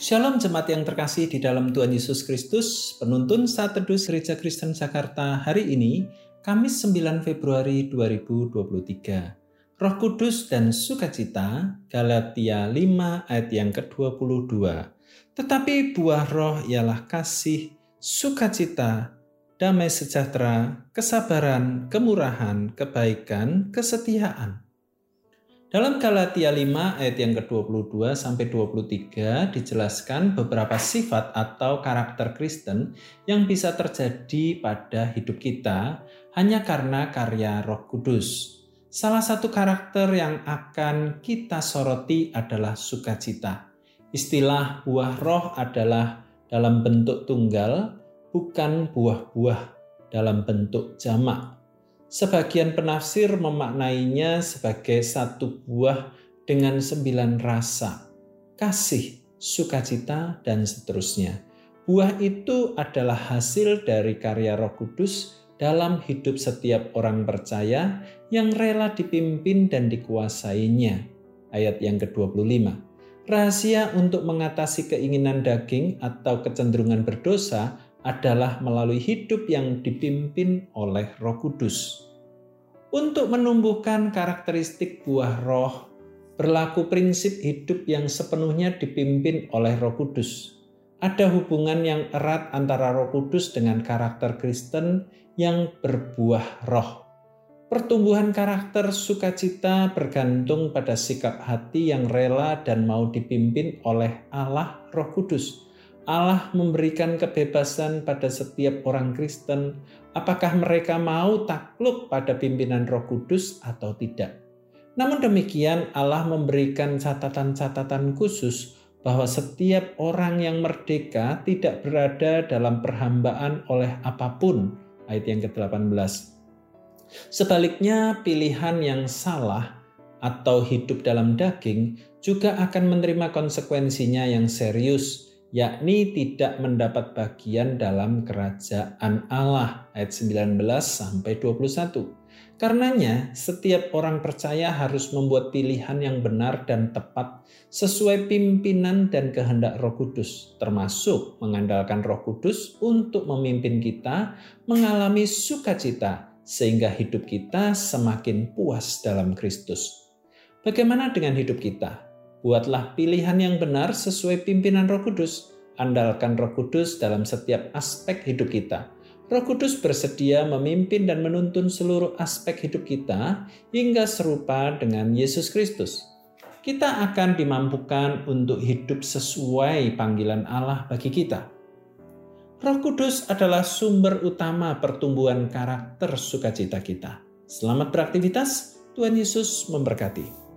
Shalom jemaat yang terkasih di dalam Tuhan Yesus Kristus, penuntun saat teduh Gereja Kristen Jakarta hari ini, Kamis 9 Februari 2023. Roh Kudus dan Sukacita, Galatia 5 ayat yang ke-22. Tetapi buah roh ialah kasih, sukacita, damai sejahtera, kesabaran, kemurahan, kebaikan, kesetiaan dalam Galatia 5 ayat yang ke-22 sampai 23 dijelaskan beberapa sifat atau karakter Kristen yang bisa terjadi pada hidup kita hanya karena karya Roh Kudus. Salah satu karakter yang akan kita soroti adalah sukacita. Istilah buah roh adalah dalam bentuk tunggal, bukan buah-buah dalam bentuk jamak Sebagian penafsir memaknainya sebagai satu buah dengan sembilan rasa, kasih, sukacita, dan seterusnya. Buah itu adalah hasil dari karya Roh Kudus dalam hidup setiap orang percaya yang rela dipimpin dan dikuasainya. Ayat yang ke-25. Rahasia untuk mengatasi keinginan daging atau kecenderungan berdosa adalah melalui hidup yang dipimpin oleh Roh Kudus. Untuk menumbuhkan karakteristik buah roh, berlaku prinsip hidup yang sepenuhnya dipimpin oleh Roh Kudus. Ada hubungan yang erat antara Roh Kudus dengan karakter Kristen yang berbuah roh. Pertumbuhan karakter sukacita bergantung pada sikap hati yang rela dan mau dipimpin oleh Allah Roh Kudus Allah memberikan kebebasan pada setiap orang Kristen, apakah mereka mau takluk pada pimpinan Roh Kudus atau tidak. Namun demikian, Allah memberikan catatan-catatan khusus bahwa setiap orang yang merdeka tidak berada dalam perhambaan oleh apa pun. Ayat yang ke-18. Sebaliknya, pilihan yang salah atau hidup dalam daging juga akan menerima konsekuensinya yang serius yakni tidak mendapat bagian dalam kerajaan Allah ayat 19 sampai 21. Karenanya, setiap orang percaya harus membuat pilihan yang benar dan tepat sesuai pimpinan dan kehendak Roh Kudus, termasuk mengandalkan Roh Kudus untuk memimpin kita mengalami sukacita sehingga hidup kita semakin puas dalam Kristus. Bagaimana dengan hidup kita? Buatlah pilihan yang benar sesuai pimpinan Roh Kudus. Andalkan Roh Kudus dalam setiap aspek hidup kita. Roh Kudus bersedia memimpin dan menuntun seluruh aspek hidup kita hingga serupa dengan Yesus Kristus. Kita akan dimampukan untuk hidup sesuai panggilan Allah bagi kita. Roh Kudus adalah sumber utama pertumbuhan karakter sukacita kita. Selamat beraktivitas, Tuhan Yesus memberkati.